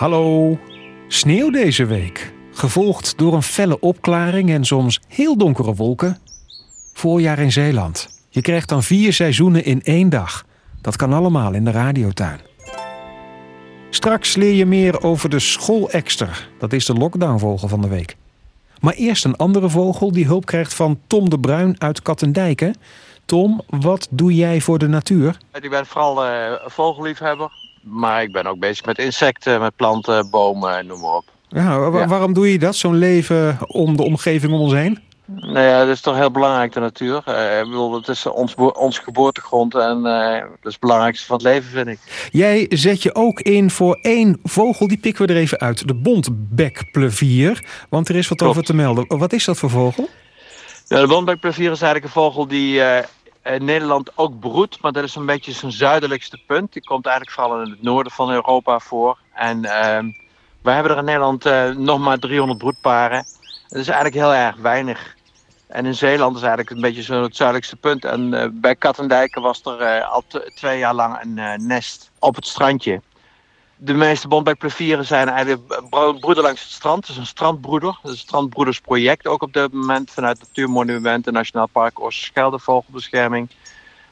Hallo. Sneeuw deze week, gevolgd door een felle opklaring en soms heel donkere wolken. Voorjaar in Zeeland. Je krijgt dan vier seizoenen in één dag. Dat kan allemaal in de radiotuin. Straks leer je meer over de schoolekster. Dat is de lockdownvogel van de week. Maar eerst een andere vogel die hulp krijgt van Tom de Bruin uit Kattendijken. Tom, wat doe jij voor de natuur? Ik ben vooral uh, vogelliefhebber. Maar ik ben ook bezig met insecten, met planten, bomen, noem maar op. Ja, wa- waarom doe je dat? Zo'n leven om de omgeving om ons heen? Nou ja, dat is toch heel belangrijk, de natuur. Eh, ik bedoel, het is ons, ons geboortegrond en eh, dat is het belangrijkste van het leven, vind ik. Jij zet je ook in voor één vogel, die pikken we er even uit. De bontbekplevier, want er is wat Klopt. over te melden. Wat is dat voor vogel? Ja, de wondbekplevier is eigenlijk een vogel die eh, Nederland ook broedt, maar dat is een beetje zijn zuidelijkste punt. Die komt eigenlijk vooral in het noorden van Europa voor. En ehm wij hebben er in Nederland eh, nog maar 300 broedparen. Dat is eigenlijk heel erg weinig. En in Zeeland is eigenlijk een beetje zo het zuidelijkste punt. En eh, bij Kattendijken was er eh, al twee jaar lang een eh, nest op het strandje. De meeste bondbekplevieren zijn eigenlijk bro- broeden langs het strand. Het is een strandbroeder. Het is een strandbroedersproject ook op dit moment vanuit Natuurmonumenten, Nationaal Park Oosterschelde, Vogelbescherming.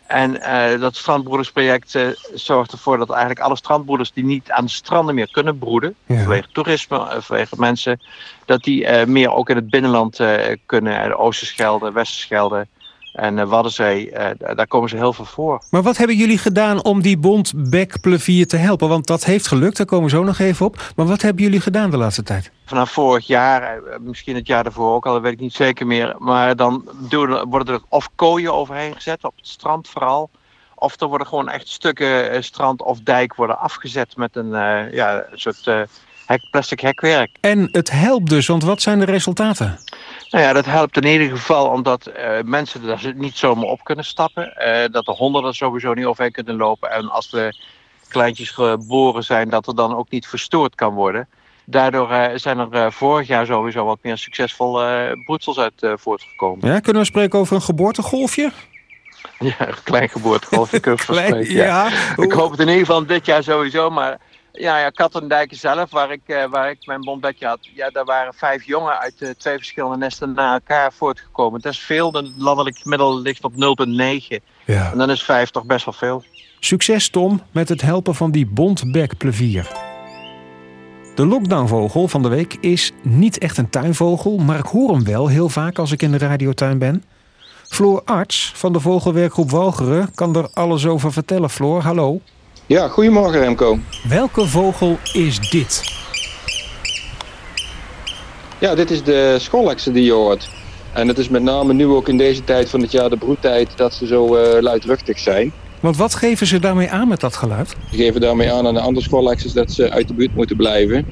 En eh, dat strandbroedersproject eh, zorgt ervoor dat eigenlijk alle strandbroeders die niet aan de stranden meer kunnen broeden, Ja. vanwege toerisme, eh, vanwege mensen, dat die meer ook in het binnenland kunnen. De Oosterschelde, Westerschelde en eh, Waddenzee, eh, daar komen ze heel veel voor. Maar wat hebben jullie gedaan om die bontbekplevier te helpen? Want dat heeft gelukt, daar komen we zo nog even op. Maar wat hebben jullie gedaan de laatste tijd? vanaf vorig jaar, eh, misschien het jaar daarvoor ook al, dat weet ik niet zeker meer. Maar dan worden er of kooien overheen gezet, op het strand vooral. Of er worden gewoon echt stukken strand of dijk worden afgezet met een, ja, soort hek, plastic hekwerk. En het helpt dus, want wat zijn de resultaten? Nou ja, dat helpt in ieder geval omdat eh, mensen er niet zomaar op kunnen stappen. eh, dat de honden er sowieso niet overheen kunnen lopen. En als de kleintjes geboren zijn, dat er dan ook niet verstoord kan worden. Daardoor eh, zijn er vorig jaar sowieso wat meer succesvol eh broedsels uit voortgekomen. Ja, kunnen we spreken over een geboortegolfje? Ja, een klein geboortegolfje Klein, spreken, ja. ja. Ik hoop het in ieder geval dit jaar sowieso, maar ja, ja Kattendijken zelf, waar ik, eh, waar ik mijn bondbekje had, ja, daar waren vijf jongen uit eh, twee verschillende nesten na elkaar voortgekomen. Dat is veel, de landelijk gemiddelde ligt op 0,9 ja. en dan is vijf toch best wel veel. Succes Tom met het helpen van die bontbekplevier. De lockdownvogel van de week is niet echt een tuinvogel, maar ik hoor hem wel heel vaak als ik in de radiotuin ben. Floor Arts van de vogelwerkgroep Walcheren kan er alles over vertellen. Floor, hallo. Ja, goedemorgen Remco. Welke vogel is dit? Ja, dit is de schollekster die je hoort. En het is met name nu ook in deze tijd van het jaar, de broedtijd, dat ze zo eh, luidruchtig zijn. Want wat geven ze daarmee aan met dat geluid? Ze geven daarmee aan aan de andere schollexers dat ze uit de buurt moeten blijven.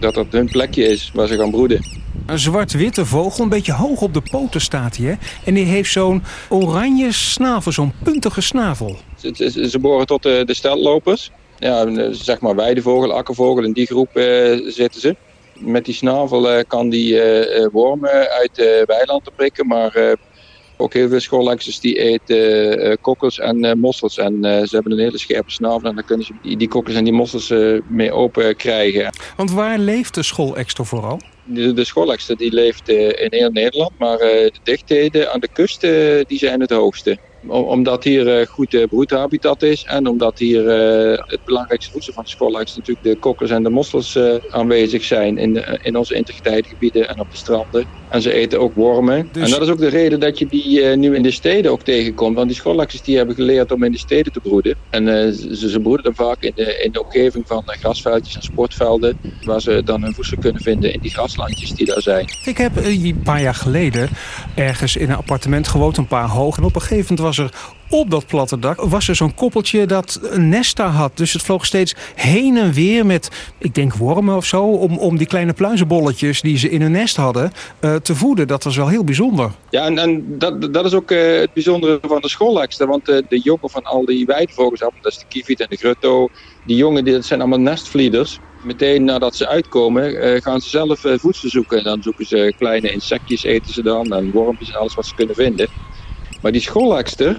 Dat dat hun plekje is waar ze gaan broeden. Een zwart-witte vogel, een beetje hoog op de poten staat hij. Hè? En die heeft zo'n oranje snavel, zo'n puntige snavel. Ze, ze, behoren tot de, de steltlopers. Ja, eh, zeg maar weidevogel, akkervogel, in die groep eh, zitten ze. Met die snavel eh, kan die eh, wormen uit de weilanden prikken, maar eh, ook heel veel schollexers die eten eh, kokkels en eh, mossels. En eh, ze hebben een hele scherpe snavel en dan kunnen ze die, die kokkels en die mossels eh, mee open krijgen. Want waar leeft de schoolekster vooral? De, de die leeft eh, in heel Nederland, maar eh, de dichtheden aan de kust eh, die zijn het hoogste. Om- omdat hier goed broedhabitat is en omdat hier het belangrijkste voedsel van de schollekster natuurlijk de kokkers en de mossels aanwezig zijn in, de, in onze integriteitsgebieden en op de stranden. En ze eten ook wormen. Dus- En dat is ook de reden dat je die eh, nu in de steden ook tegenkomt. Want die schollexers die hebben geleerd om in de steden te broeden. En eh, ze, ze broeden dan vaak in de, in de omgeving van eh, grasveldjes en sportvelden. Waar ze dan hun voedsel kunnen vinden in die graslandjes die daar zijn. Ik heb een paar jaar geleden ergens in een appartement gewoond, een paar hoog. En op een gegeven moment was er op dat platte dak was er zo'n koppeltje dat een nest daar had. Dus het vloog steeds heen en weer met, ik denk wormen of zo, om, om die kleine pluizenbolletjes die ze in hun nest hadden eh, te voeden. Dat was wel heel bijzonder. Ja, en, dat, dat is ook eh, het bijzondere van de schollekster. Want eh, de jongen van al die weidevogels, dat is de kieviet en de grutto, die jongen dat zijn allemaal nestvlieders. Meteen nadat ze uitkomen, gaan ze zelf voedsel zoeken. En dan zoeken ze kleine insectjes, eten ze dan, en wormpjes en alles wat ze kunnen vinden. Maar die schollekster, eh,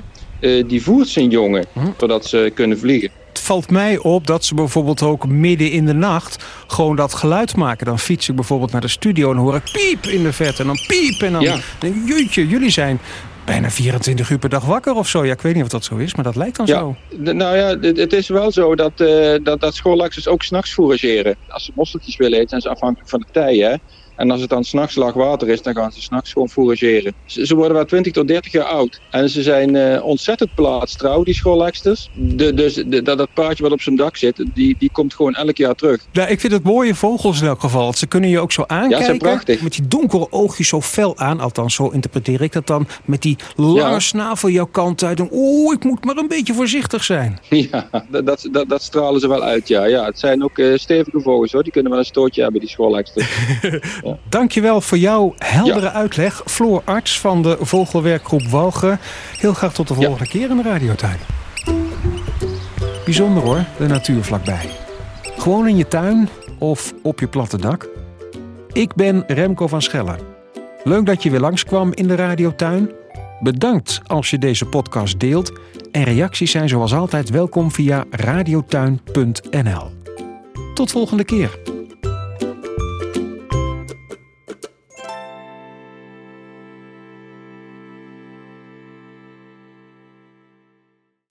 die voert zijn jongen, Hm. zodat ze kunnen vliegen. Het valt mij op dat ze bijvoorbeeld ook midden in de nacht gewoon dat geluid maken. Dan fiets ik bijvoorbeeld naar de studio en hoor ik piep in de verte en dan piep en dan Ja. denk ik, jeetje, jullie zijn bijna 24 uur per dag wakker of zo. Ja, ik weet niet of dat zo is, maar dat lijkt dan Ja. zo. Nou ja, het, het is wel zo dat, eh dat, dat ook s'nachts fourageren. Als ze mosseltjes willen eten, zijn ze afhankelijk van de tij. Hè? En als het dan s'nachts laag water is, dan gaan ze s'nachts gewoon fourageren. Ze, ze worden wel 20 tot 30 jaar oud. En ze zijn eh, ontzettend plaatstrouw, die schooleksters. Dus de, dat, dat paardje wat op zijn dak zit, die, die komt gewoon elk jaar terug. Nou, ik vind het mooie vogels in elk geval. Ze kunnen je ook zo aankijken. zijn prachtig. Met die donkere oogjes zo fel aan. Althans, zo interpreteer ik dat dan. Met die lange Ja. snavel jouw kant uit. En oeh, ik moet maar een beetje voorzichtig zijn. Ja, dat, dat, dat, dat stralen ze wel uit, ja. ja het zijn ook eh, stevige vogels, hoor. Die kunnen wel een stootje hebben, die schooleksters. Dankjewel voor jouw heldere uitleg. Floor Arts van de Vogelwerkgroep Walgen. Heel graag tot de volgende keer in de radiotuin. Bijzonder hoor, de natuur vlakbij. Gewoon in je tuin of op je platte dak. Ik ben Remco van Schellen. Leuk dat je weer langskwam in de radiotuin. Bedankt als je deze podcast deelt. En reacties zijn zoals altijd welkom via radiotuin.nl. Tot volgende keer.